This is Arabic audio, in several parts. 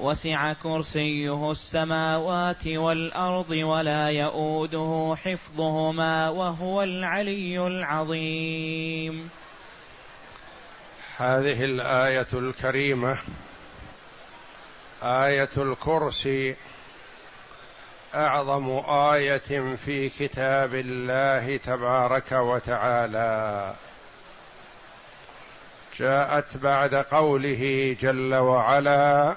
وسع كرسيه السماوات والأرض ولا يئوده حفظهما وهو العلي العظيم. هذه الآية الكريمة آية الكرسي أعظم آية في كتاب الله تبارك وتعالى. جاءت بعد قوله جل وعلا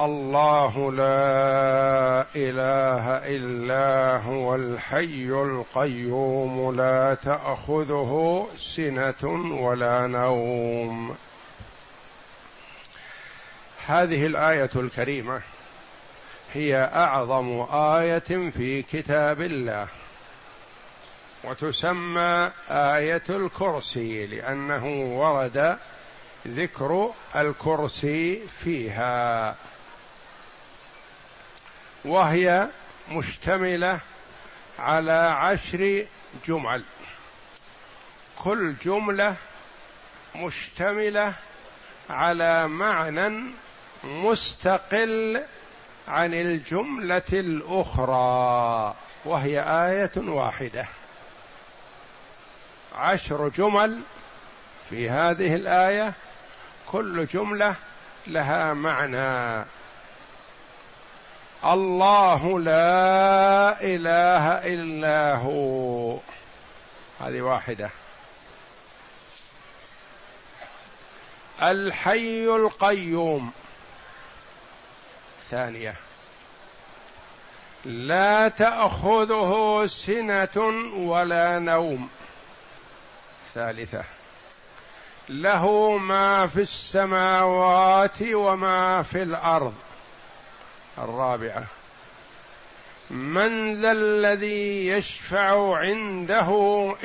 الله لا إله إلا هو الحي القيوم لا تأخذه سنة ولا نوم. هذه الآية الكريمة هي أعظم آية في كتاب الله وتسمى آية الكرسي لأنه ورد ذكر الكرسي فيها. وهي مشتملة على عشر جمل. كل جملة مشتملة على معنى مستقل عن الجملة الأخرى وهي آية واحدة. عشر جمل في هذه الآية كل جملة لها معنى. الله لا إله إلا هو. هذه واحدة. الحي القيوم. ثانية. لا تأخذه سنة ولا نوم. ثالثة. له ما في السماوات وما في الأرض. الرابعة. من ذا الذي يشفع عنده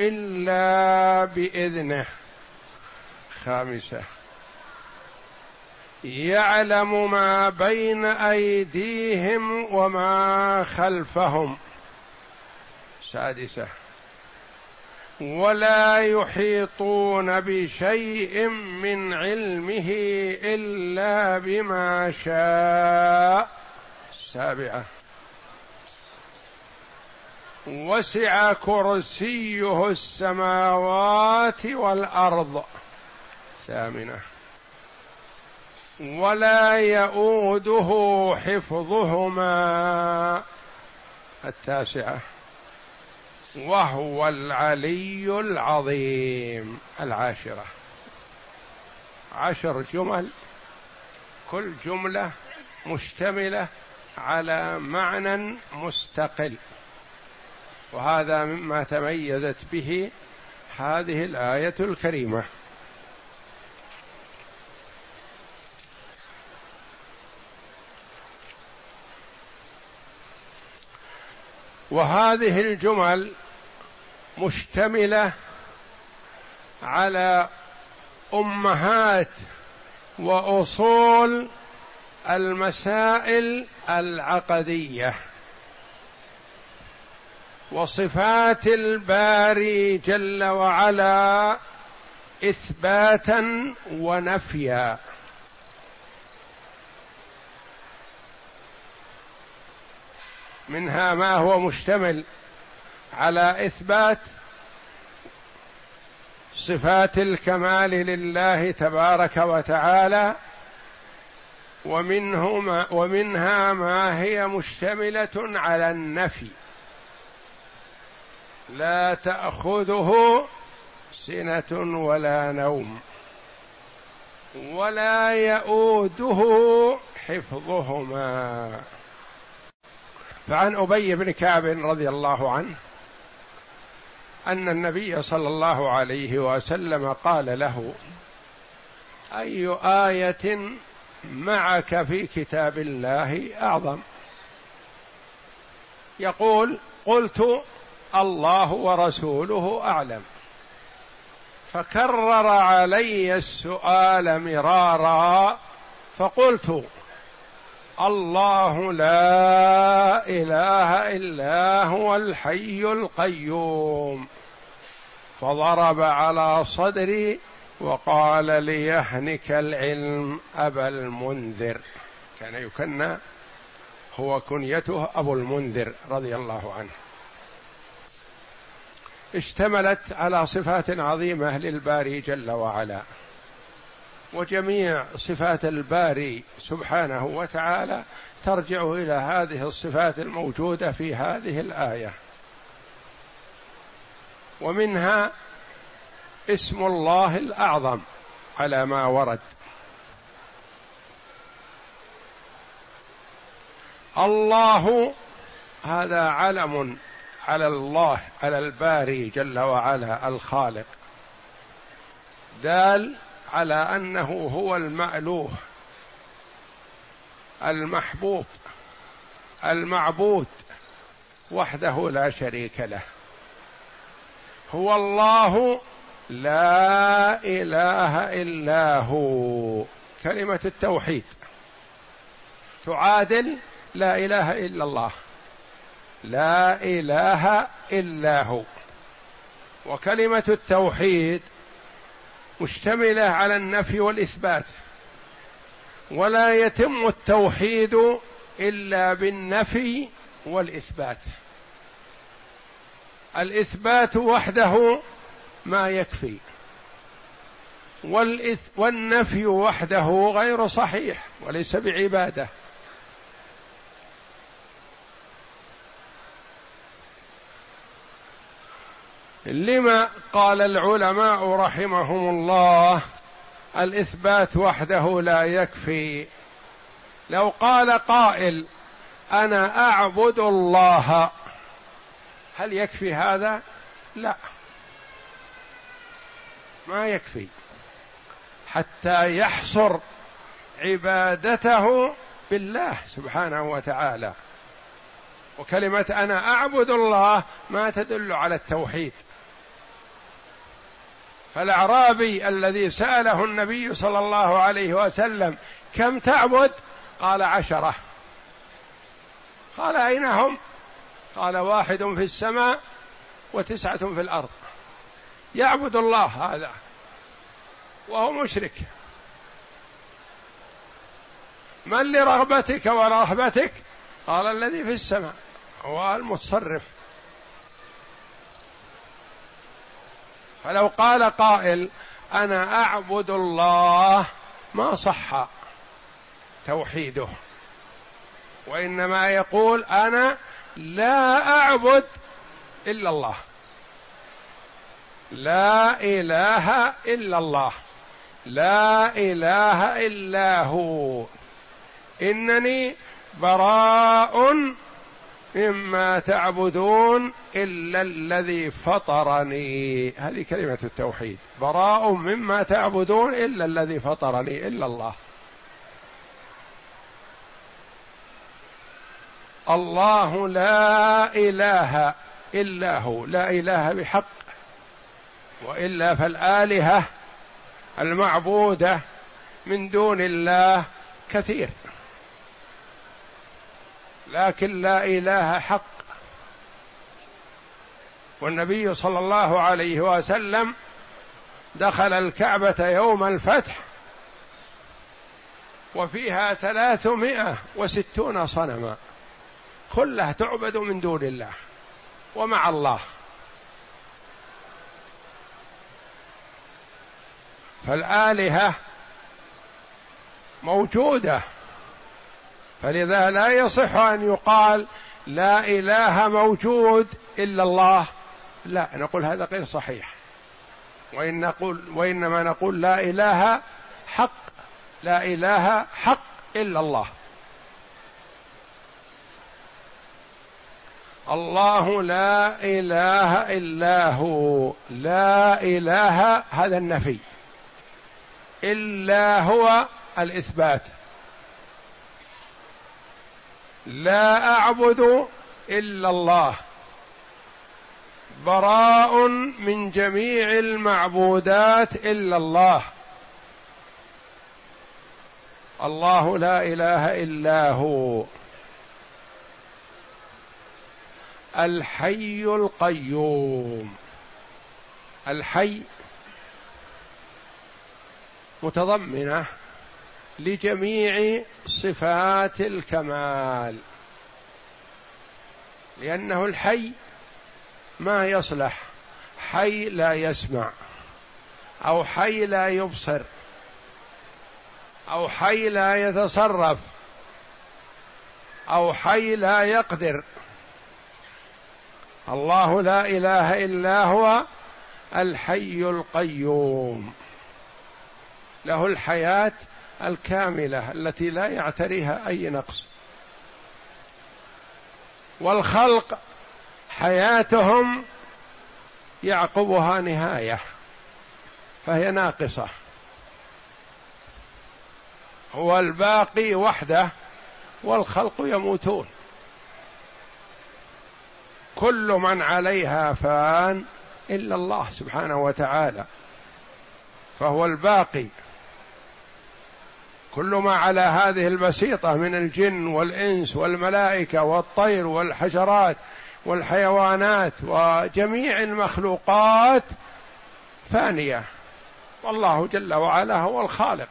إلا بإذنه. خامسة. يعلم ما بين أيديهم وما خلفهم. سادسة. ولا يحيطون بشيء من علمه إلا بما شاء. سابعه وسع كرسيه السماوات والأرض. ثامنة. ولا يئوده حفظهما. التاسعة. وهو العلي العظيم. العاشرة. عشر جمل. كل جملة مشتملة. على معنى مستقل. وهذا مما تميزت به هذه الآية الكريمة. وهذه الجمل مشتملة على أمهات وأصول المسائل العقدية وصفات الباري جل وعلا إثباتا ونفيا. منها ما هو مشتمل على إثبات صفات الكمال لله تبارك وتعالى ومنه ما ومنها ما هي مشتملة على النفي. لا تأخذه سنة ولا نوم ولا يؤوده حفظهما. فعن أبي بن كعب رضي الله عنه أن النبي صلى الله عليه وسلم قال له أي آية معك في كتاب الله أعظم. يقول قلت الله ورسوله أعلم. فكرر علي السؤال مرارا فقلت الله لا إله إلا هو الحي القيوم. فضرب على صدري وقال ليهنك العلم أبا المنذر. كان يكنى هو كنيته أبو المنذر رضي الله عنه. اشتملت على صفات عظيمة للباري جل وعلا. وجميع صفات الباري سبحانه وتعالى ترجع إلى هذه الصفات الموجودة في هذه الآية. ومنها اسم الله الأعظم على ما ورد. الله هذا علم على الله على الباري جل وعلا الخالق. دال على أنه هو المألوه المحبوب المعبود وحده لا شريك له. هو الله لا إله إلا هو. كلمة التوحيد. تعادل لا إله إلا الله. لا إله إلا هو. وكلمة التوحيد مشتملة على النفي والإثبات. ولا يتم التوحيد إلا بالنفي والإثبات. الإثبات وحده ما يكفي. والإث والنفي وحده غير صحيح وليس بعبادة. لما قال العلماء رحمهم الله الإثبات وحده لا يكفي. لو قال قائل أنا أعبد الله هل يكفي هذا؟ لا. ما يكفي. حتى يحصر عبادته بالله سبحانه وتعالى. وكلمة أنا أعبد الله ما تدل على التوحيد. فالأعرابي الذي سأله النبي صلى الله عليه وسلم كم تعبد؟ قال عشرة. قال أين هم؟ قال واحد في السماء وتسعة في الأرض. يعبد الله هذا وهو مشرك. من لرغبتك ورهبتك؟ قال الذي في السماء. هو المتصرف. فلو قال قائل أنا أعبد الله ما صح توحيده. وإنما يقول أنا لا أعبد إلا الله. لا إله إلا الله. لا إله إلا هو. إنني براء مما تعبدون إلا الذي فطرني. هذه كلمة التوحيد. براء مما تعبدون إلا الذي فطرني. إلا الله. الله لا إله إلا هو. لا إله بحق. وإلا فالآلهة المعبودة من دون الله كثير. لكن لا إله حق. والنبي صلى الله عليه وسلم دخل الكعبة يوم الفتح وفيها ثلاثمائة وستون صنما. كلها تعبد من دون الله ومع الله. فالآلهة موجودة. فلذا لا يصح أن يقال لا إله موجود إلا الله. لا نقول هذا غير صحيح. وإن نقول وإنما نقول لا إله حق لا إله حق إلا الله. الله لا إله إلا هو. لا إله هذا النفي. إلا هو الإثبات. لا أعبد إلا الله. براء من جميع المعبودات إلا الله. الله لا إله إلا هو. الحي القيوم. الحي متضمنة لجميع صفات الكمال لأنه الحي ما يصلح حي لا يسمع أو حي لا يبصر أو حي لا يتصرف أو حي لا يقدر. الله لا إله إلا هو الحي القيوم. له الحياة الكاملة التي لا يعتريها أي نقص. والخلق حياتهم يعقبها نهاية فهي ناقصة. هو الباقي وحده والخلق يموتون. كل من عليها فان إلا الله سبحانه وتعالى فهو الباقي. كل ما على هذه البسيطة من الجن والإنس والملائكة والطير والحشرات والحيوانات وجميع المخلوقات فانيه والله جل وعلا هو الخالق.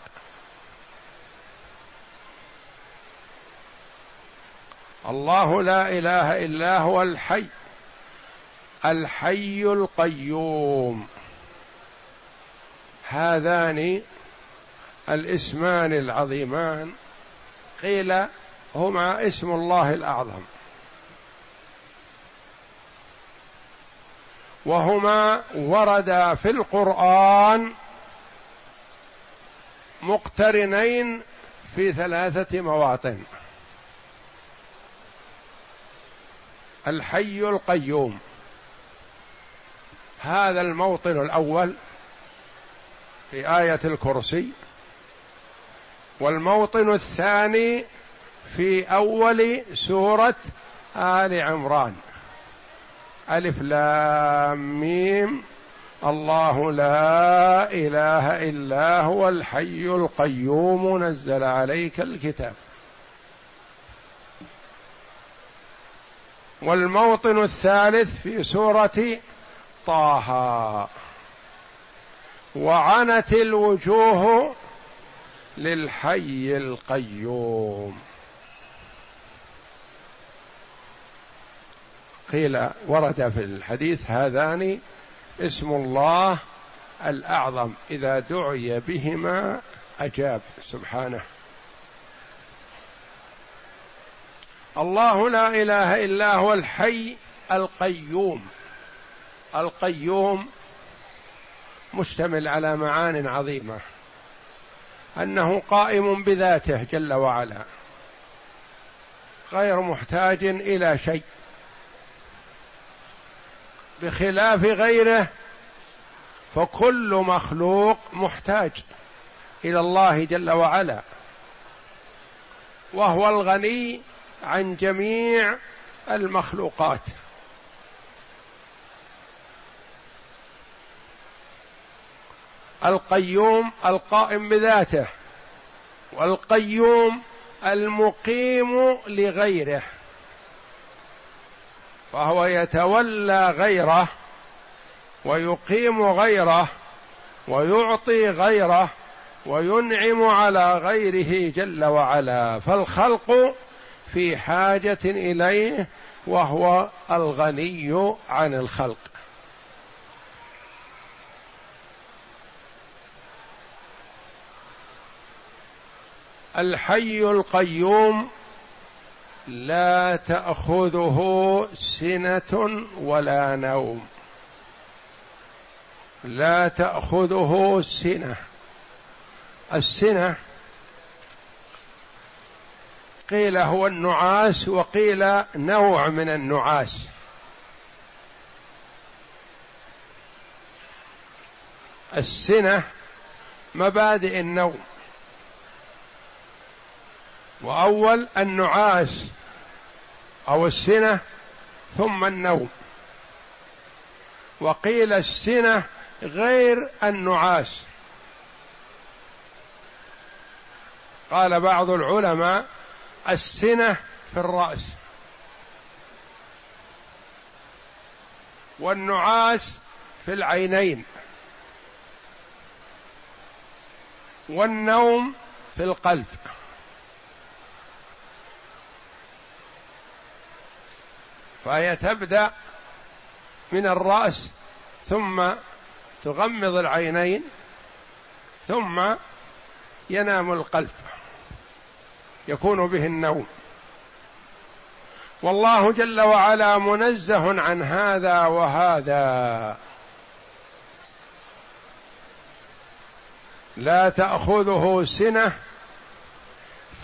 الله لا إله إلا هو الحي الحي القيوم. هذان الاسمان العظيمان قيل هما اسم الله الأعظم. وهما وردا في القرآن مقترنين في ثلاثة مواطن. الحي القيوم. هذا الموطن الأول في آية الكرسي. والموطن الثاني في أول سورة آل عمران. ألف لام ميم. الله لا إله إلا هو الحي القيوم. نزل عليك الكتاب. والموطن الثالث في سورة طه. وعنت الوجوه للحي القيوم. قيل ورد في الحديث هذان اسم الله الأعظم. إذا دعي بهما أجاب سبحانه. الله لا إله إلا هو الحي القيوم. القيوم مشتمل على معان عظيمة. أنه قائم بذاته جل وعلا. غير محتاج إلى شيء. بخلاف غيره فكل مخلوق محتاج إلى الله جل وعلا. وهو الغني عن جميع المخلوقات. القيوم القائم بذاته والقيوم المقيم لغيره فهو يتولى غيره ويقيم غيره ويعطي غيره وينعم على غيره جل وعلا. فالخلق في حاجة إليه وهو الغني عن الخلق. الحي القيوم لا تأخذه سنة ولا نوم. لا تأخذه سنة. السنة قيل هو النعاس وقيل نوع من النعاس. السنة مبادئ النوم. وأول النعاس أو السنة ثم النوم. وقيل السنة غير النعاس. قال بعض العلماء السنة في الرأس. والنعاس في العينين. والنوم في القلب. فهي تبدأ من الرأس ثم تغمض العينين ثم ينام القلب يكون به النوم. والله جل وعلا منزه عن هذا وهذا. لا تأخذه سنة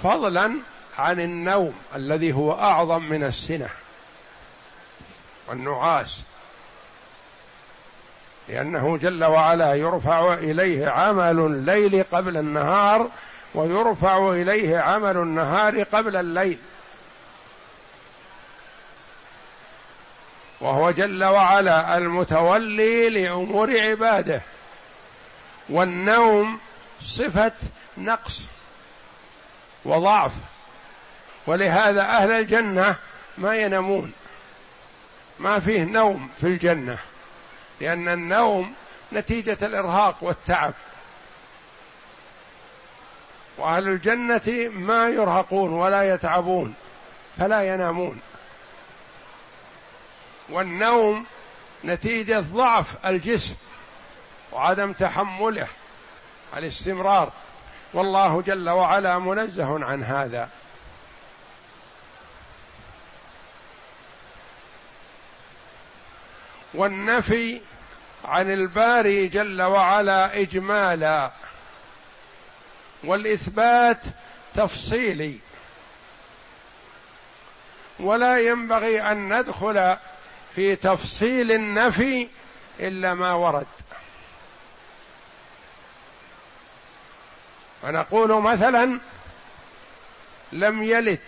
فضلا عن النوم الذي هو أعظم من السنة. والنعاس. لأنه جل وعلا يرفع إليه عمل الليل قبل النهار ويرفع إليه عمل النهار قبل الليل. وهو جل وعلا المتولي لأمور عباده. والنوم صفة نقص وضعف. ولهذا أهل الجنة ما ينامون. ما فيه نوم في الجنة لأن النوم نتيجة الإرهاق والتعب. وأهل الجنة ما يرهقون ولا يتعبون فلا ينامون. والنوم نتيجة ضعف الجسم وعدم تحمله الاستمرار. والله جل وعلا منزه عن هذا. والنفي عن الباري جل وعلا إجمالا. والإثبات تفصيلي. ولا ينبغي أن ندخل في تفصيل النفي إلا ما ورد. فنقول مثلا لم يلد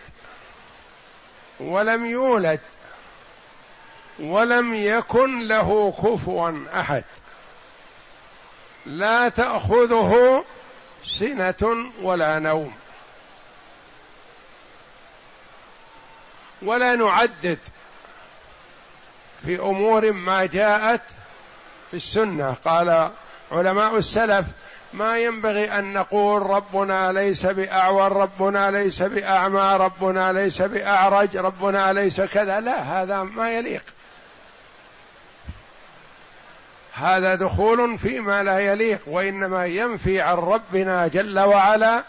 ولم يولد ولم يكن له كفوا أحد. لا تأخذه سنة ولا نوم. ولا نعدد في أمور ما جاءت في السنة. قال علماء السلف ما ينبغي أن نقول ربنا ليس بأعور ربنا ليس بأعمى ربنا ليس بأعرج ربنا ليس كذا. لا هذا ما يليق. هذا دخول فيما لا يليق وإنما ينفي عن ربنا جل وعلا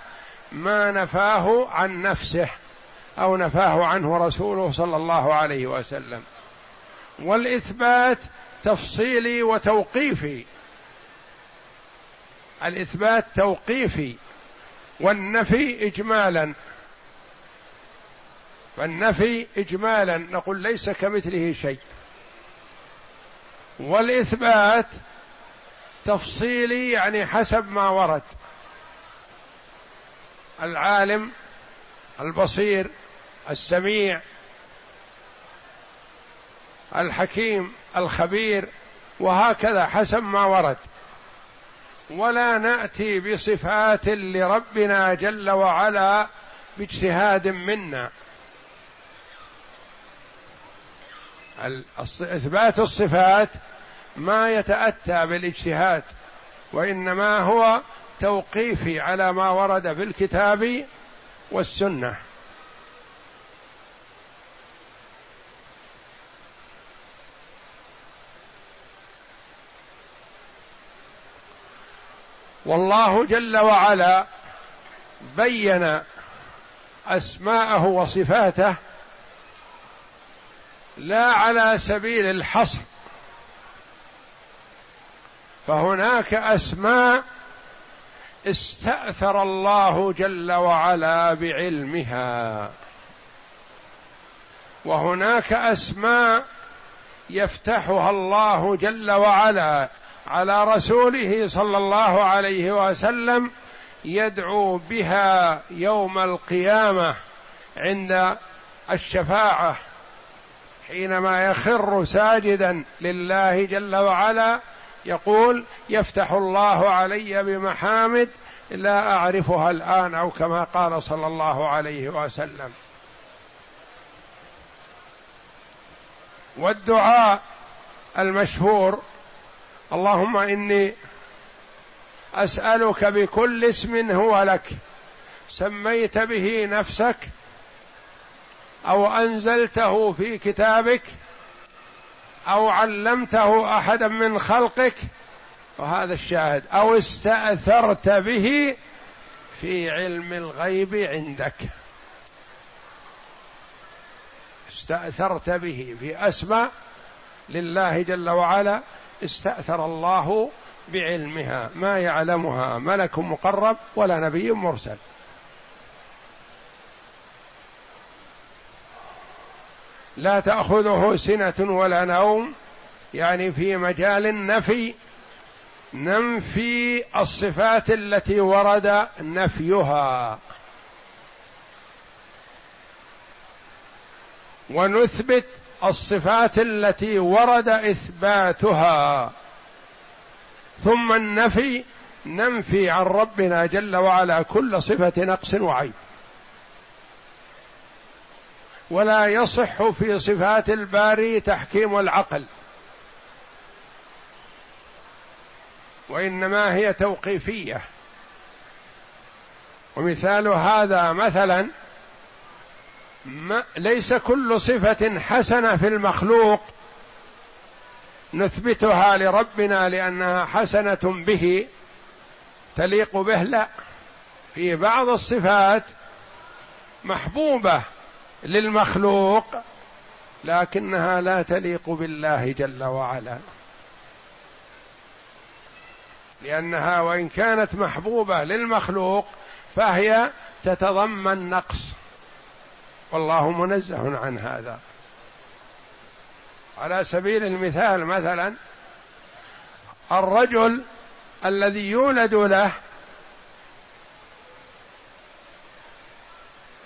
ما نفاه عن نفسه أو نفاه عنه رسوله صلى الله عليه وسلم. والإثبات تفصيلي وتوقيفي. الإثبات توقيفي والنفي اجمالا. فالنفي اجمالا. نقول ليس كمثله شيء. والإثبات تفصيلي يعني حسب ما ورد. العالم البصير السميع الحكيم الخبير وهكذا حسب ما ورد. ولا نأتي بصفات لربنا جل وعلا باجتهاد منا. إثبات الصفات ما يتأتى بالاجتهاد وإنما هو توقيفي على ما ورد في الكتاب والسنة. والله جل وعلا بين أسماءه وصفاته لا على سبيل الحصر. فهناك أسماء استأثر الله جل وعلا بعلمها. وهناك أسماء يفتحها الله جل وعلا على رسوله صلى الله عليه وسلم يدعو بها يوم القيامة عند الشفاعة. حينما يخر ساجدا لله جل وعلا يقول يفتح الله علي بمحامد لا أعرفها الآن أو كما قال صلى الله عليه وسلم. والدعاء المشهور اللهم إني أسألك بكل اسم هو لك سميت به نفسك أو أنزلته في كتابك أو علمته أحدا من خلقك وهذا الشاهد. أو استأثرت به في علم الغيب عندك. استأثرت به في أسماء لله جل وعلا استأثر الله بعلمها. ما يعلمها ملك مقرب ولا نبي مرسل. لا تأخذه سنة ولا نوم يعني في مجال النفي ننفي الصفات التي ورد نفيها. ونثبت الصفات التي ورد إثباتها. ثم النفي ننفي عن ربنا جل وعلا كل صفة نقص وعيب. ولا يصح في صفات الباري تحكيم العقل. وإنما هي توقيفية. ومثال هذا مثلا ما ليس كل صفة حسنة في المخلوق نثبتها لربنا لأنها حسنة به تليق به لا. في بعض الصفات محبوبة للمخلوق لكنها لا تليق بالله جل وعلا. لأنها وإن كانت محبوبة للمخلوق فهي تتضمن نقص. والله منزه عن هذا. على سبيل المثال مثلا الرجل الذي يولد له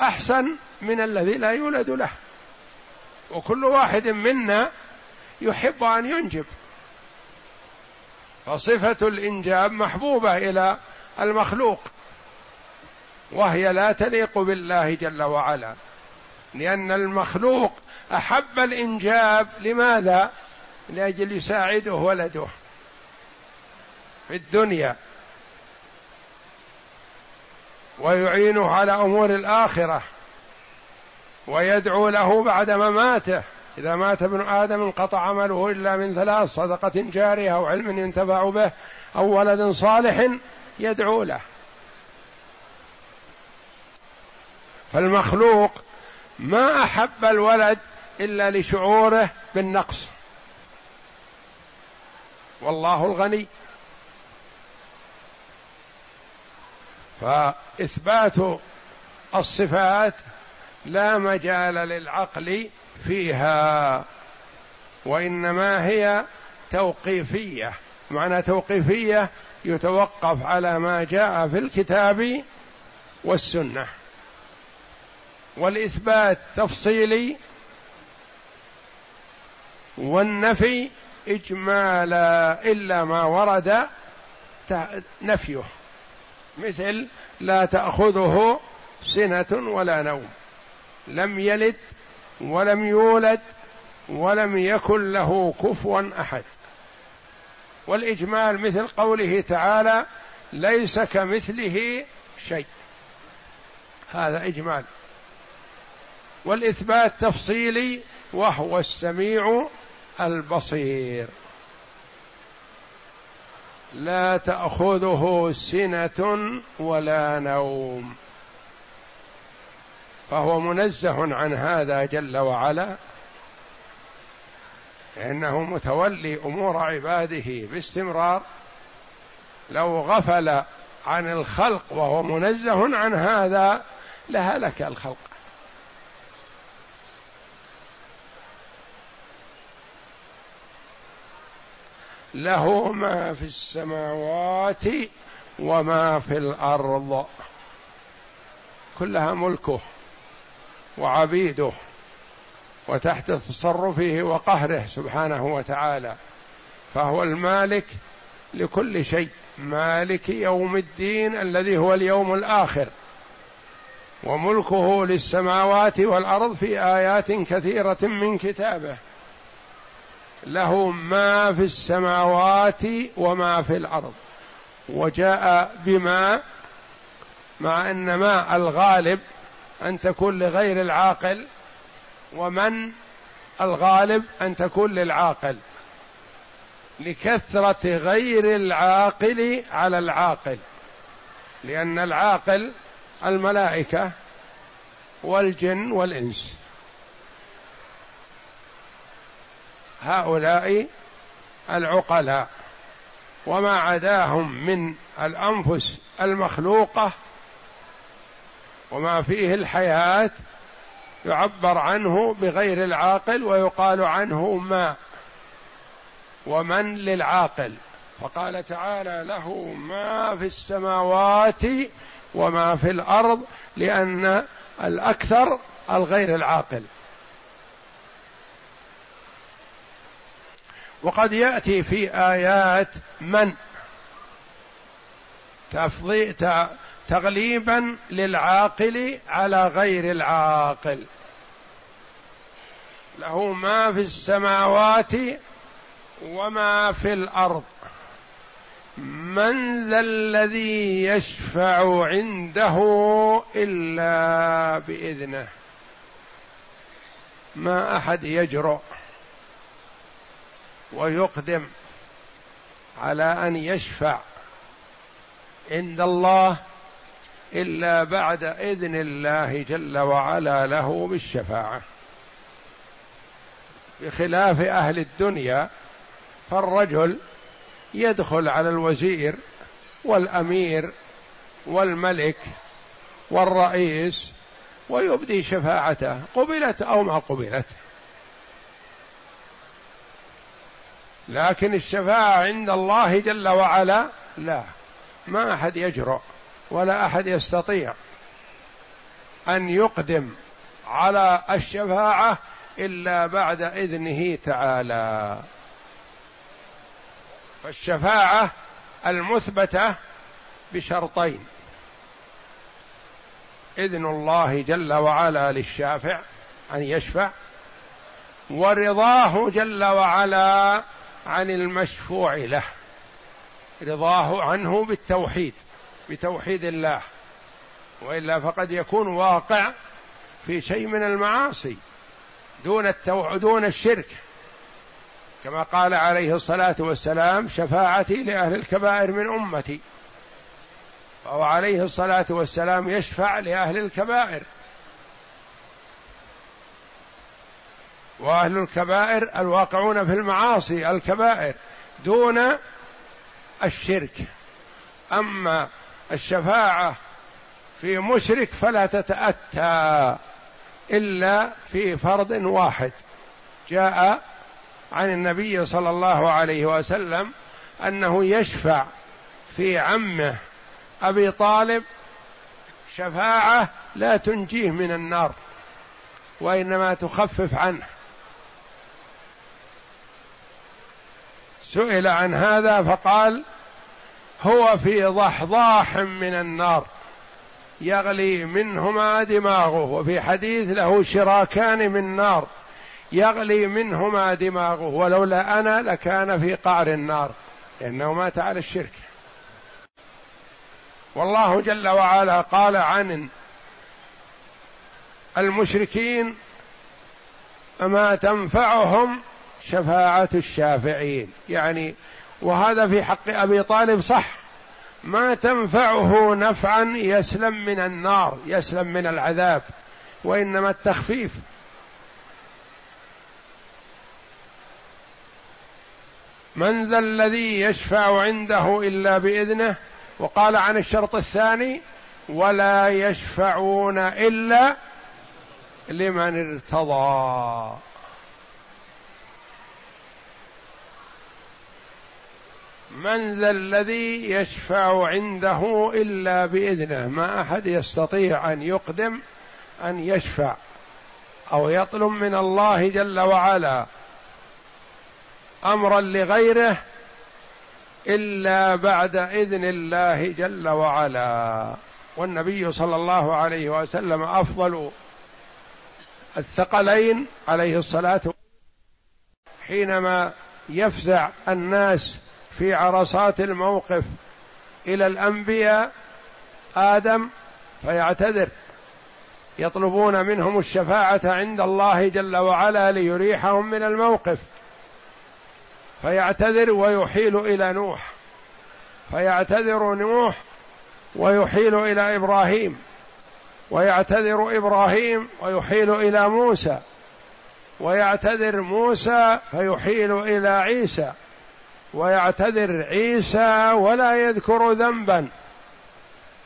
أحسن من الذي لا يولد له. وكل واحد منا يحب أن ينجب. فصفة الإنجاب محبوبة إلى المخلوق وهي لا تليق بالله جل وعلا. لأن المخلوق أحب الإنجاب لماذا؟ لأجل يساعده ولده في الدنيا. ويعينه على أمور الآخرة. ويدعو له بعد مماته. إذا مات ابن آدم انقطع عمله إلا من ثلاث صدقة جارية أو علم ينتفع به أو ولد صالح يدعو له. فالمخلوق ما أحب الولد إلا لشعوره بالنقص. والله الغني. فإثبات الصفات لا مجال للعقل فيها وإنما هي توقيفية. معنى توقيفية يتوقف على ما جاء في الكتاب والسنة. والإثبات تفصيلي والنفي إجمالا إلا ما ورد نفيه. مثل لا تأخذه سنة ولا نوم. لم يلد ولم يولد ولم يكن له كفوا أحد. والإجمال مثل قوله تعالى ليس كمثله شيء. هذا إجمال. والإثبات تفصيلي وهو السميع البصير. لا تأخذه سنة ولا نوم. فهو منزه عن هذا جل وعلا. لأنه متولي أمور عباده باستمرار. لو غفل عن الخلق وهو منزه عن هذا لهلك الخلق. له ما في السماوات وما في الأرض. كلها ملكه. وعبيده وتحت تصرفه وقهره سبحانه وتعالى فهو المالك لكل شيء مالك يوم الدين الذي هو اليوم الآخر وملكه للسماوات والأرض في آيات كثيرة من كتابه له ما في السماوات وما في الأرض وجاء بما مع أن ما الغالب أن تكون لغير العاقل ومن الغالب أن تكون للعاقل. لكثرة غير العاقل على العاقل. لأن العاقل الملائكة والجن والإنس. هؤلاء العقلاء. وما عداهم من الأنفس المخلوقة وما فيه الحياة يعبر عنه بغير العاقل ويقال عنه ما ومن للعاقل. فقال تعالى له ما في السماوات وما في الأرض لأن الأكثر الغير العاقل. وقد يأتي في آيات من تغليبا للعاقل على غير العاقل. له ما في السماوات وما في الأرض. من ذا الذي يشفع عنده إلا بإذنه؟ ما أحد يجرؤ ويقدم على أن يشفع عند الله إلا بعد إذن الله جل وعلا له بالشفاعة. بخلاف أهل الدنيا فالرجل يدخل على الوزير والأمير والملك والرئيس ويبدي شفاعته قبلت أو ما قبلت. لكن الشفاعة عند الله جل وعلا لا ما أحد يجرؤ. ولا أحد يستطيع أن يقدم على الشفاعة إلا بعد إذنه تعالى. فالشفاعة المثبتة بشرطين إذن الله جل وعلا للشافع أن يشفع ورضاه جل وعلا عن المشفوع له رضاه عنه بالتوحيد. بتوحيد الله وإلا فقد يكون واقع في شيء من المعاصي دون التو... دون الشرك. كما قال عليه الصلاة والسلام شفاعتي لأهل الكبائر من أمتي. فهو عليه الصلاة والسلام يشفع لأهل الكبائر. وأهل الكبائر الواقعون في المعاصي الكبائر دون الشرك. أما الشفاعة في مشرك فلا تتأتى إلا في فرض واحد. جاء عن النبي صلى الله عليه وسلم أنه يشفع في عمه أبي طالب شفاعة لا تنجيه من النار وإنما تخفف عنه. سئل عن هذا فقال هو في ضحضاح من النار يغلي منهما دماغه وفي حديث له شراكان من نار يغلي منهما دماغه ولولا أنا لكان في قعر النار لأنه مات على الشرك. والله جل وعلا قال عن المشركين فما تنفعهم شفاعة الشافعين يعني وهذا في حق أبي طالب صح. ما تنفعه نفعا يسلم من النار يسلم من العذاب وإنما التخفيف. من ذا الذي يشفع عنده إلا بإذنه؟ وقال عن الشرط الثاني ولا يشفعون إلا لمن ارتضى. من ذا الذي يشفع عنده إلا بإذنه؟ ما أحد يستطيع أن يقدم أن يشفع أو يطلب من الله جل وعلا أمرا لغيره إلا بعد إذن الله جل وعلا. والنبي صلى الله عليه وسلم أفضل الثقلين عليه الصلاة حينما يفزع الناس في عرصات الموقف إلى الأنبياء آدم فيعتذر. يطلبون منهم الشفاعة عند الله جل وعلا ليريحهم من الموقف. فيعتذر ويحيل إلى نوح. فيعتذر نوح ويحيل إلى إبراهيم. ويعتذر إبراهيم ويحيل إلى موسى. ويعتذر موسى فيحيل إلى عيسى. ويعتذر عيسى ولا يذكر ذنبا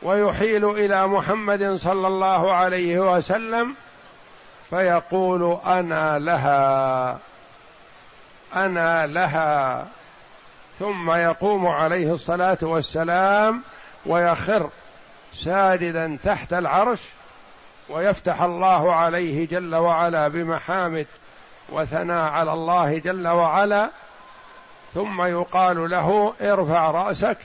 ويحيل إلى محمد صلى الله عليه وسلم فيقول أنا لها أنا لها. ثم يقوم عليه الصلاة والسلام ويخر ساجدا تحت العرش ويفتح الله عليه جل وعلا بمحامد وثناء على الله جل وعلا. ثم يقال له ارفع رأسك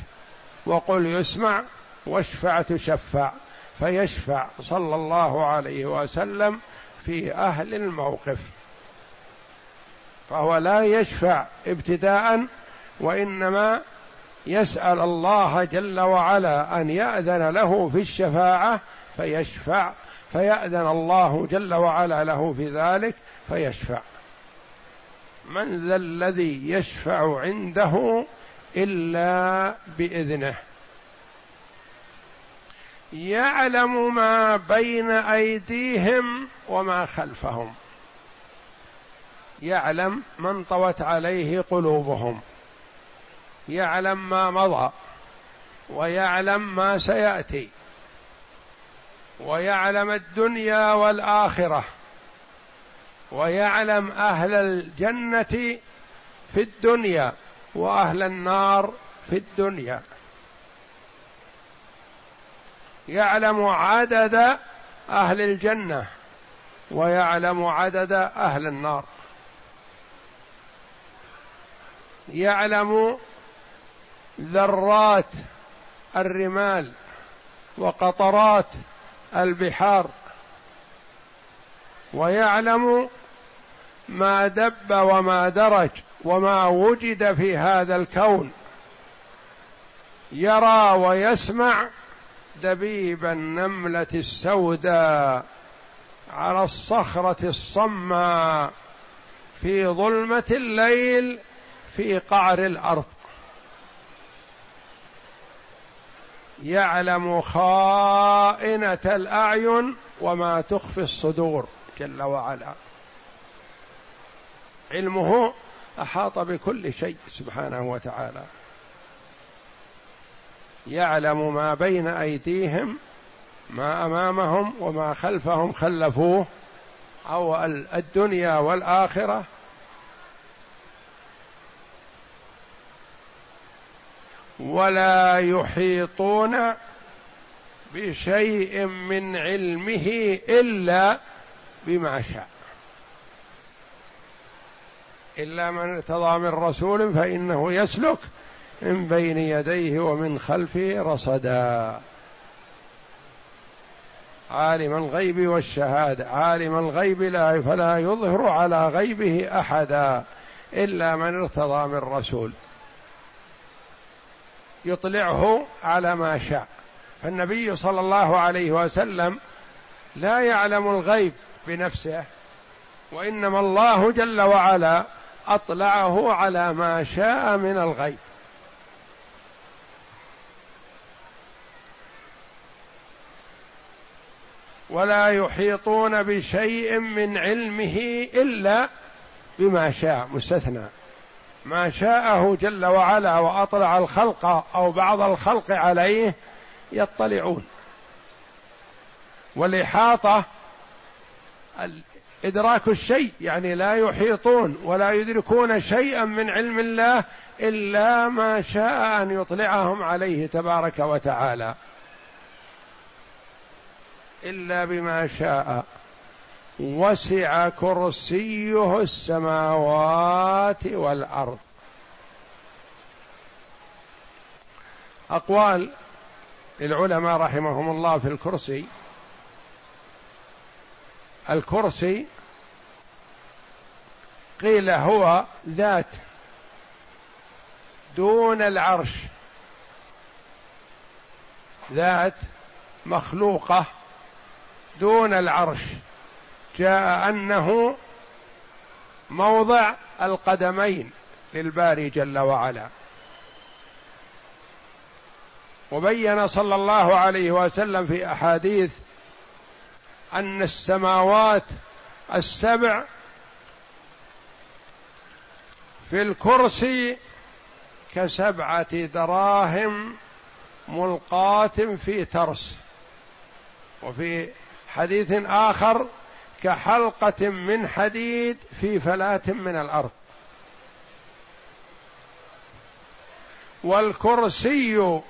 وقل يسمع واشفع تشفع. فيشفع صلى الله عليه وسلم في أهل الموقف. فهو لا يشفع ابتداء وإنما يسأل الله جل وعلا أن يأذن له في الشفاعة فيشفع. فيأذن الله جل وعلا له في ذلك فيشفع. من ذا الذي يشفع عنده إلا بإذنه. يعلم ما بين أيديهم وما خلفهم. يعلم من طوت عليه قلوبهم. يعلم ما مضى. ويعلم ما سيأتي. ويعلم الدنيا والآخرة. ويعلم أهل الجنة في الدنيا وأهل النار في الدنيا. يعلم عدد أهل الجنة ويعلم عدد أهل النار. يعلم ذرات الرمال وقطرات البحار. ويعلم ما دب وما درج وما وجد في هذا الكون. يرى ويسمع دبيب النملة السوداء على الصخرة الصماء في ظلمة الليل في قعر الأرض. يعلم خائنة الأعين وما تخفي الصدور جل وعلا. علمه أحاط بكل شيء سبحانه وتعالى. يعلم ما بين أيديهم ما أمامهم وما خلفهم خلفوه أو الدنيا والآخرة. ولا يحيطون بشيء من علمه إلا بما شاء. إلا من ارتضى من رسول فإنه يسلك من بين يديه ومن خلفه رصدا. عالم الغيب والشهادة. عالم الغيب لا فلا يظهر على غيبه أحدا إلا من ارتضى من رسول. يطلعه على ما شاء. فالنبي صلى الله عليه وسلم لا يعلم الغيب بنفسه وإنما الله جل وعلا أطلعه على ما شاء من الغيب. ولا يحيطون بشيء من علمه إلا بما شاء مستثنى. ما شاءه جل وعلا وأطلع الخلق أو بعض الخلق عليه يطلعون. والإحاطة إدراك الشيء يعني لا يحيطون ولا يدركون شيئا من علم الله إلا ما شاء أن يطلعهم عليه تبارك وتعالى. إلا بما شاء. وسع كرسيه السماوات والأرض. أقوال للعلماء رحمهم الله في الكرسي. الكرسي قيل هو ذات دون العرش. ذات مخلوقة دون العرش. جاء أنه موضع القدمين للباري جل وعلا. وبين صلى الله عليه وسلم في أحاديث أن السماوات السبع في الكرسي كسبعة دراهم ملقاة في ترس. وفي حديث آخر كحلقة من حديد في فلاة من الأرض. والكرسي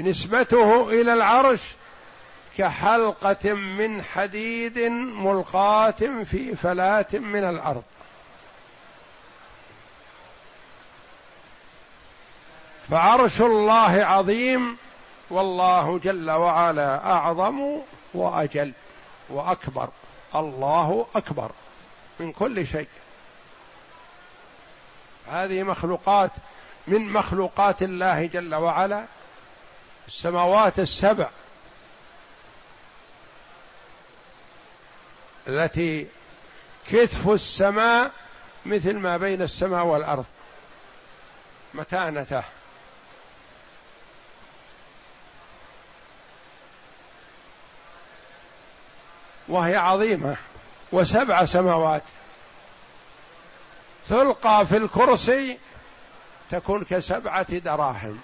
نسبته إلى العرش كحلقة من حديد ملقاة في فلاة من الأرض. فعرش الله عظيم والله جل وعلا أعظم وأجل وأكبر. الله أكبر من كل شيء. هذه مخلوقات من مخلوقات الله جل وعلا. السماوات السبع. التي كتف السماء مثل ما بين السماء والأرض. متانته. وهي عظيمة. وسبع سماوات. تلقى في الكرسي تكون كسبعة دراهم.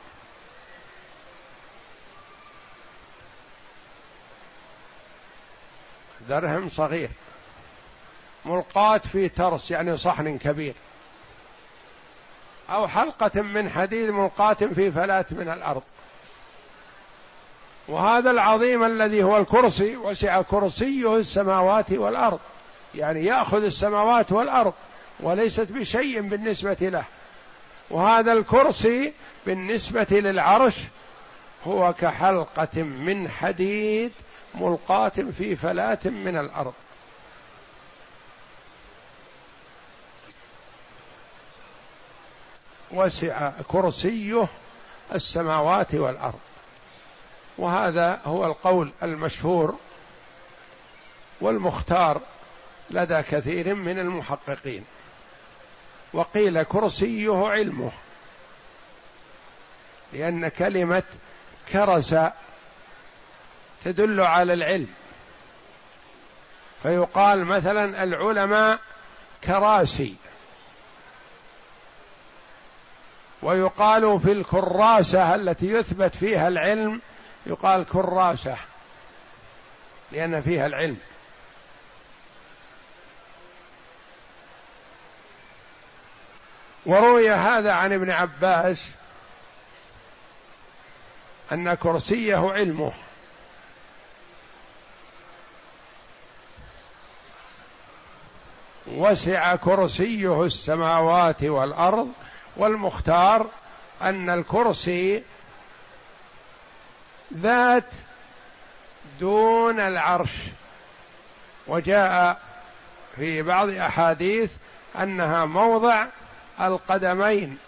درهم صغير. ملقاة في ترس يعني صحن كبير. أو حلقة من حديد ملقاة في فلاة من الأرض. وهذا العظيم الذي هو الكرسي وسع كرسيه السماوات والأرض. يعني يأخذ السماوات والأرض وليست بشيء بالنسبة له. وهذا الكرسي بالنسبة للعرش هو كحلقة من حديد ملقاة في فلاة من الأرض. وسع كرسيه السماوات والأرض. وهذا هو القول المشهور والمختار لدى كثير من المحققين. وقيل كرسيه علمه لأن كلمة كرس تدل على العلم. فيقال مثلا العلماء كراسي. ويقال في الكراسة التي يثبت فيها العلم يقال كراسة لأن فيها العلم. وروي هذا عن ابن عباس أن كرسيه علمه. وسع كرسيه السماوات والأرض والمختار أن الكرسي ذات دون العرش. وجاء في بعض أحاديث أنها موضع القدمين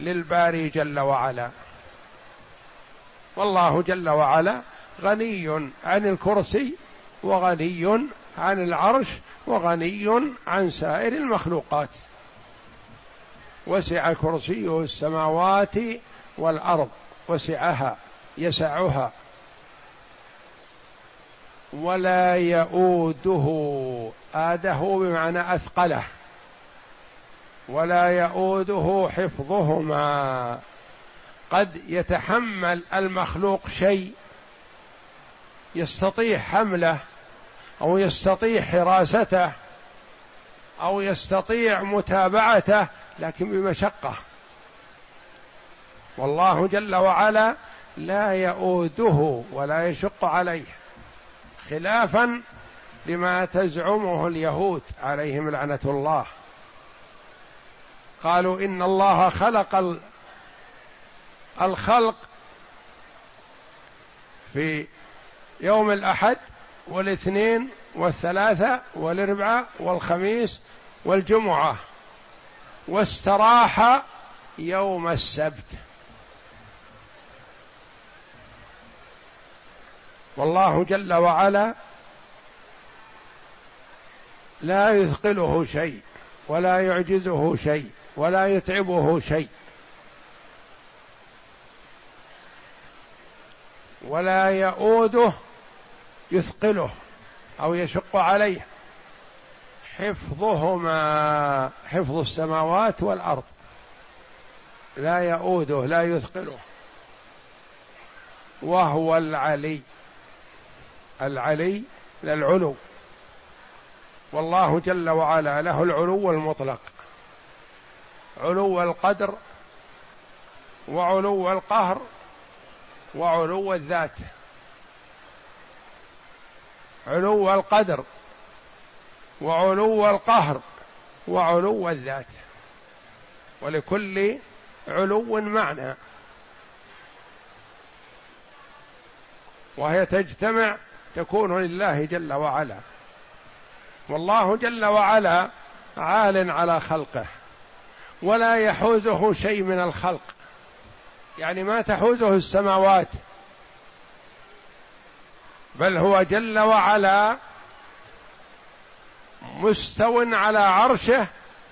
للباري جل وعلا. والله جل وعلا غني عن الكرسي وغني عن العرش وغني عن سائر المخلوقات. وسع كرسيه السماوات والأرض وسعها يسعها ولا يؤوده آده بمعنى أثقله ولا يؤوده حفظهما. قد يتحمل المخلوق شيء يستطيع حمله أو يستطيع حراسته أو يستطيع متابعته لكن بمشقة. والله جل وعلا لا يؤوده ولا يشق عليه خلافا لما تزعمه اليهود عليهم لعنة الله. قالوا إن الله خلق الخلق في يوم الأحد والاثنين والثلاثة والاربعاء والخميس والجمعة. واستراح يوم السبت. والله جل وعلا لا يثقله شيء ولا يعجزه شيء ولا يتعبه شيء ولا يؤوده يثقله أو يشق عليه. حفظهما حفظ السماوات والأرض. لا يؤوده لا يثقله. وهو العلي. العلي للعلو. والله جل وعلا له العلو المطلق. علو القدر وعلو القهر وعلو الذات. علو القدر وعلو القهر وعلو الذات ولكل علو معنى وهي تجتمع تكون لله جل وعلا والله جل وعلا عال على خلقه ولا يحوزه شيء من الخلق يعني ما تحوزه السماوات بل هو جل وعلا مستو على عرشه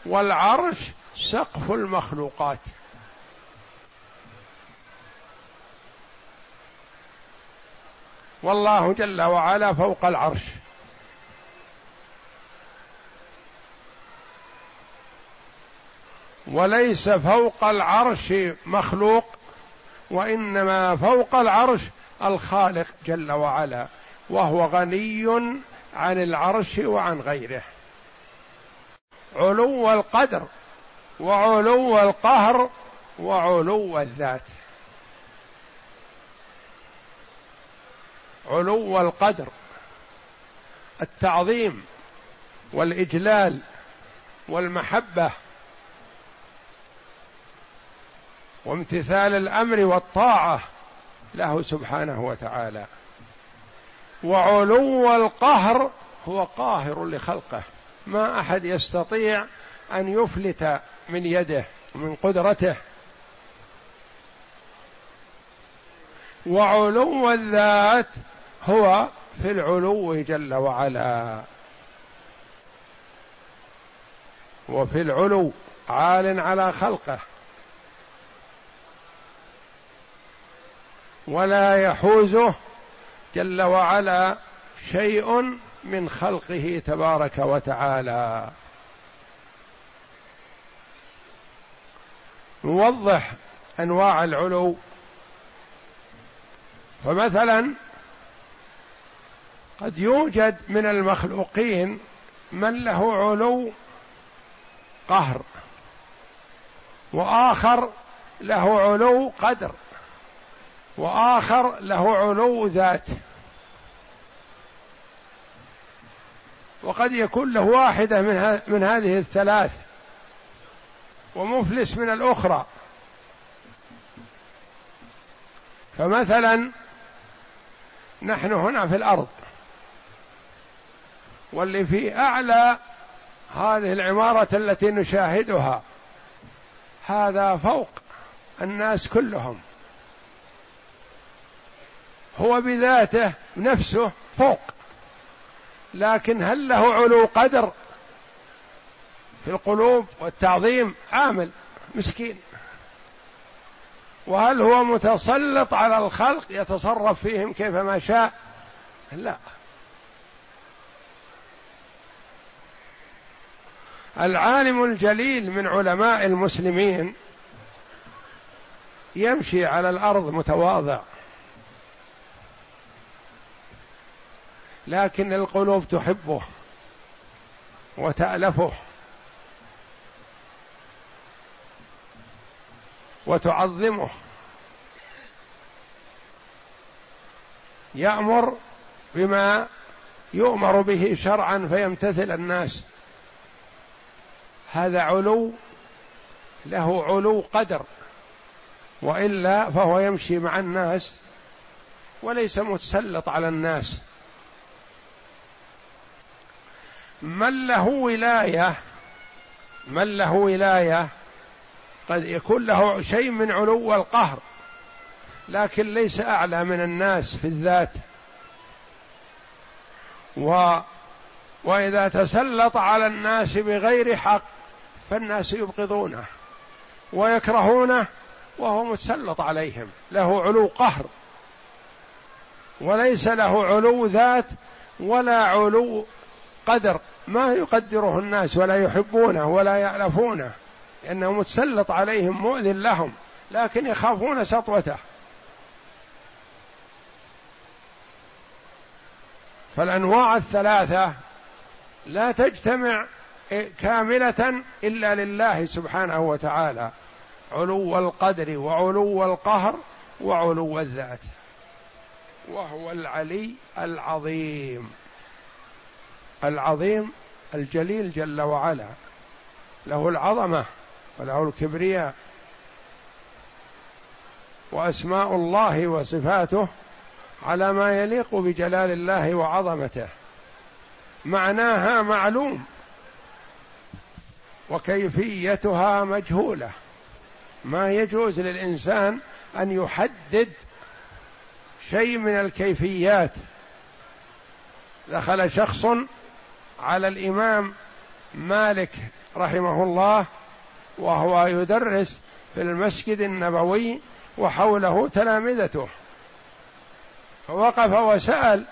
والعرش سقف المخلوقات. والله جل وعلا فوق العرش. وليس فوق العرش مخلوق وإنما فوق العرش الخالق جل وعلا وهو غني عن العرش وعن غيره. علو القدر وعلو القهر وعلو الذات. علو القدر التعظيم والإجلال والمحبة وامتثال الأمر والطاعة. له سبحانه وتعالى. وعلو القهر هو قاهر لخلقه. ما أحد يستطيع أن يفلت من يده ومن قدرته. وعلو الذات هو في العلو جل وعلا. وفي العلو عال على خلقه. ولا يحوزه جل وعلا شيء من خلقه تبارك وتعالى. نوضح أنواع العلو. فمثلا قد يوجد من المخلوقين من له علو قهر وآخر له علو قدر. وآخر له علو ذات. وقد يكون له واحدة من, من هذه الثلاث ومفلس من الأخرى. فمثلا نحن هنا في الأرض واللي في أعلى هذه العمارة التي نشاهدها هذا فوق الناس كلهم. هو بذاته نفسه فوق. لكن هل له علو قدر في القلوب والتعظيم؟ عامل مسكين. وهل هو متسلط على الخلق يتصرف فيهم كيفما شاء؟ لا. العالم الجليل من علماء المسلمين يمشي على الأرض متواضع. لكن القلوب تحبه وتألفه وتعظمه. يأمر بما يؤمر به شرعا فيمتثل الناس. هذا علو له علو قدر وإلا فهو يمشي مع الناس وليس متسلط على الناس. من له ولاية من له ولاية قد يكون له شيء من علو القهر لكن ليس أعلى من الناس في الذات. و وإذا تسلط على الناس بغير حق فالناس يبغضونه ويكرهونه وهو متسلط عليهم. له علو قهر وليس له علو ذات ولا علو قدر ما يقدره الناس ولا يحبونه ولا يألفونه لأنه متسلط عليهم مؤذن لهم لكن يخافون سطوته. فالأنواع الثلاثة لا تجتمع كاملة إلا لله سبحانه وتعالى علو القدر وعلو القهر وعلو الذات وهو العلي العظيم. العظيم الجليل جل وعلا. له العظمة وله الكبرياء. وأسماء الله وصفاته على ما يليق بجلال الله وعظمته. معناها معلوم. وكيفيتها مجهولة. ما يجوز للإنسان أن يحدد شيء من الكيفيات. دخل شخص على الإمام مالك رحمه الله وهو يدرس في المسجد النبوي وحوله تلامذته. فوقف وسأل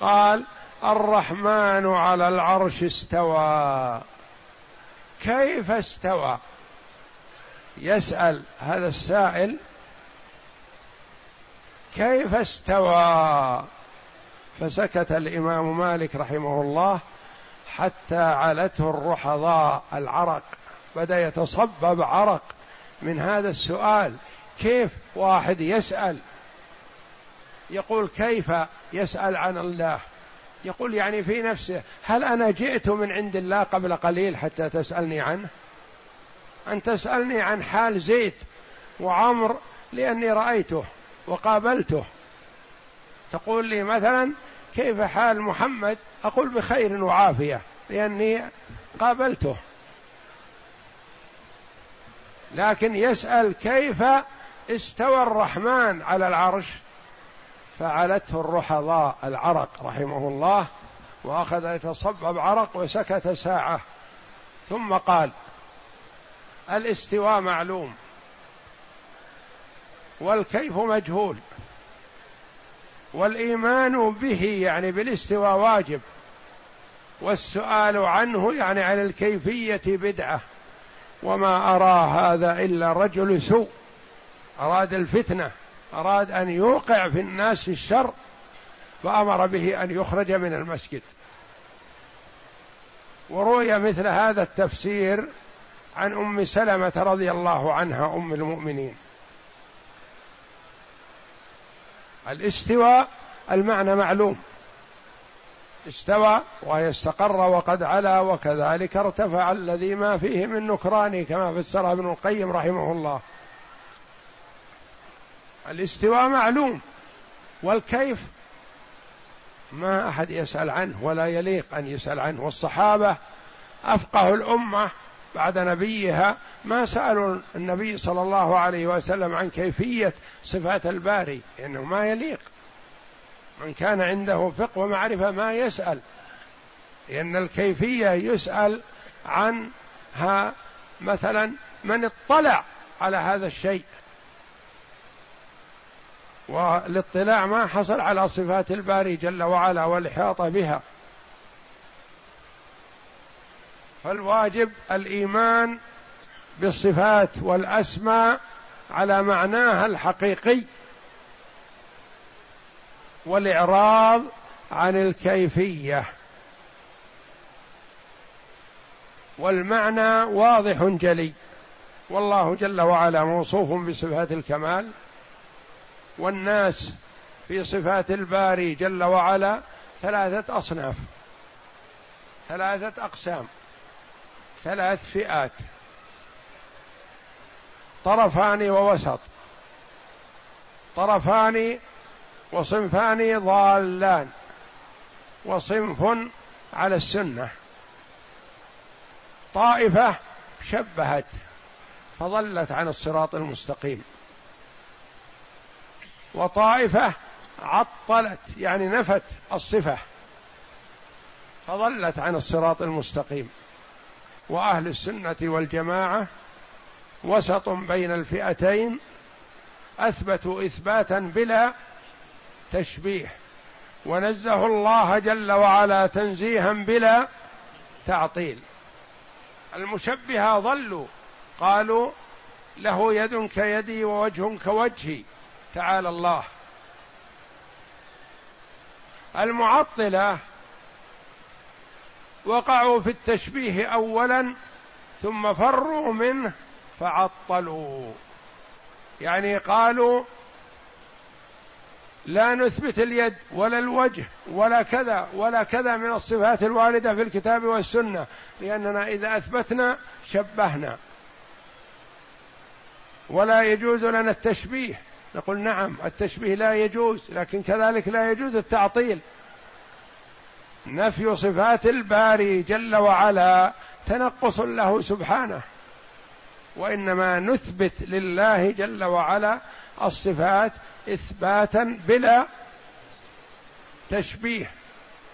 قال الرحمن على العرش استوى. كيف استوى؟ يسأل هذا السائل كيف استوى؟ فسكت الإمام مالك رحمه الله حتى علته الرحضاء العرق بدأ يتصبب عرق. من هذا السؤال كيف واحد يسأل؟ يقول كيف يسأل عن الله؟ يقول يعني في نفسه هل أنا جئت من عند الله قبل قليل حتى تسألني عنه؟ أن تسألني عن حال زيد وعمر لأني رأيته وقابلته. تقول لي مثلا كيف حال محمد؟ أقول بخير وعافية لأني قابلته. لكن يسأل كيف استوى الرحمن على العرش؟ فعلته الرحضاء العرق رحمه الله وأخذ يتصبب عرق وسكت ساعة. ثم قال الاستواء معلوم والكيف مجهول. والإيمان به يعني بالاستواء واجب. والسؤال عنه يعني عن الكيفية بدعة. وما أرى هذا إلا رجل سوء. أراد الفتنة. أراد أن يوقع في الناس الشر. فأمر به أن يخرج من المسجد. وروي مثل هذا التفسير عن أم سلمة رضي الله عنها أم المؤمنين. الاستواء المعنى معلوم. استوى ويستقر وقد علا وكذلك ارتفع الذي ما فيه من نكران كما فسرها ابن القيم رحمه الله. الاستواء معلوم. والكيف؟ ما أحد يسأل عنه ولا يليق أن يسأل عنه. والصحابة أفقه الأمة بعد نبيها ما سألوا النبي صلى الله عليه وسلم عن كيفية صفات الباري لأنه ما يليق. من كان عنده فقه ومعرفة ما يسأل لأن الكيفية يسأل عنها مثلا من اطلع على هذا الشيء. والاطلاع ما حصل على صفات الباري جل وعلا والإحاطة بها. فالواجب الإيمان بالصفات والأسماء على معناها الحقيقي والإعراض عن الكيفية. والمعنى واضح جلي. والله جل وعلا موصوف بصفات الكمال. والناس في صفات الباري جل وعلا ثلاثة أصناف ثلاثة أقسام. ثلاث فئات. طرفان ووسط. طرفان وصنفان ضالان. وصنف على السنة. طائفة شبهت فضلت عن الصراط المستقيم. وطائفة عطلت يعني نفت الصفة فضلت عن الصراط المستقيم. وأهل السنة والجماعة وسط بين الفئتين أثبتوا إثباتا بلا تشبيه ونزه الله جل وعلا تنزيها بلا تعطيل. المشبهة ضلوا قالوا له يد كيدي ووجه كوجهي تعالى الله. المعطلة وقعوا في التشبيه اولا ثم فروا منه فعطلوا. يعني قالوا لا نثبت اليد ولا الوجه ولا كذا ولا كذا من الصفات الواردة في الكتاب والسنة لأننا إذا أثبتنا شبهنا. ولا يجوز لنا التشبيه. نقول نعم التشبيه لا يجوز لكن كذلك لا يجوز التعطيل. نفي صفات الباري جل وعلا تنقص له سبحانه. وإنما نثبت لله جل وعلا الصفات إثباتا بلا تشبيه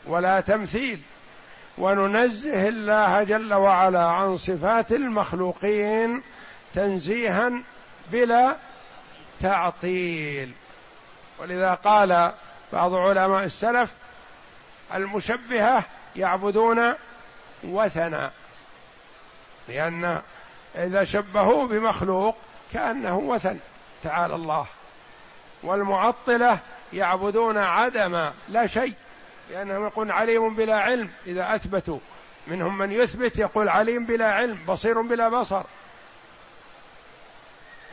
ولا تمثيل. وننزه الله جل وعلا عن صفات المخلوقين تنزيها بلا تعطيل. ولذا قال بعض علماء السلف المشبهة يعبدون وثنا لأن إذا شبهوه بمخلوق كأنه وثن تعالى الله. والمعطلة يعبدون عدم لا شيء لأنهم يقول عليم بلا علم. إذا أثبتوا منهم من يثبت يقول عليم بلا علم بصير بلا بصر.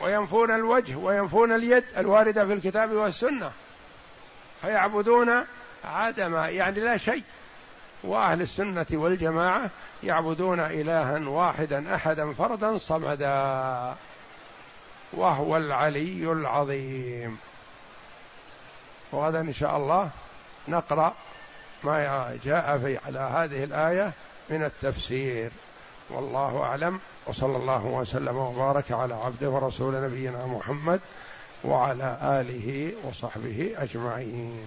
وينفون الوجه وينفون اليد الواردة في الكتاب والسنة. فيعبدون عدم يعني لا شيء. وأهل السنة والجماعة يعبدون إلها واحدا أحدا فردا صمدا. وهو العلي العظيم. وغدا إن شاء الله نقرأ ما جاء في على هذه الآية من التفسير. والله أعلم. وصلى الله وسلم وبارك على عبده ورسول نبينا محمد وعلى آله وصحبه أجمعين.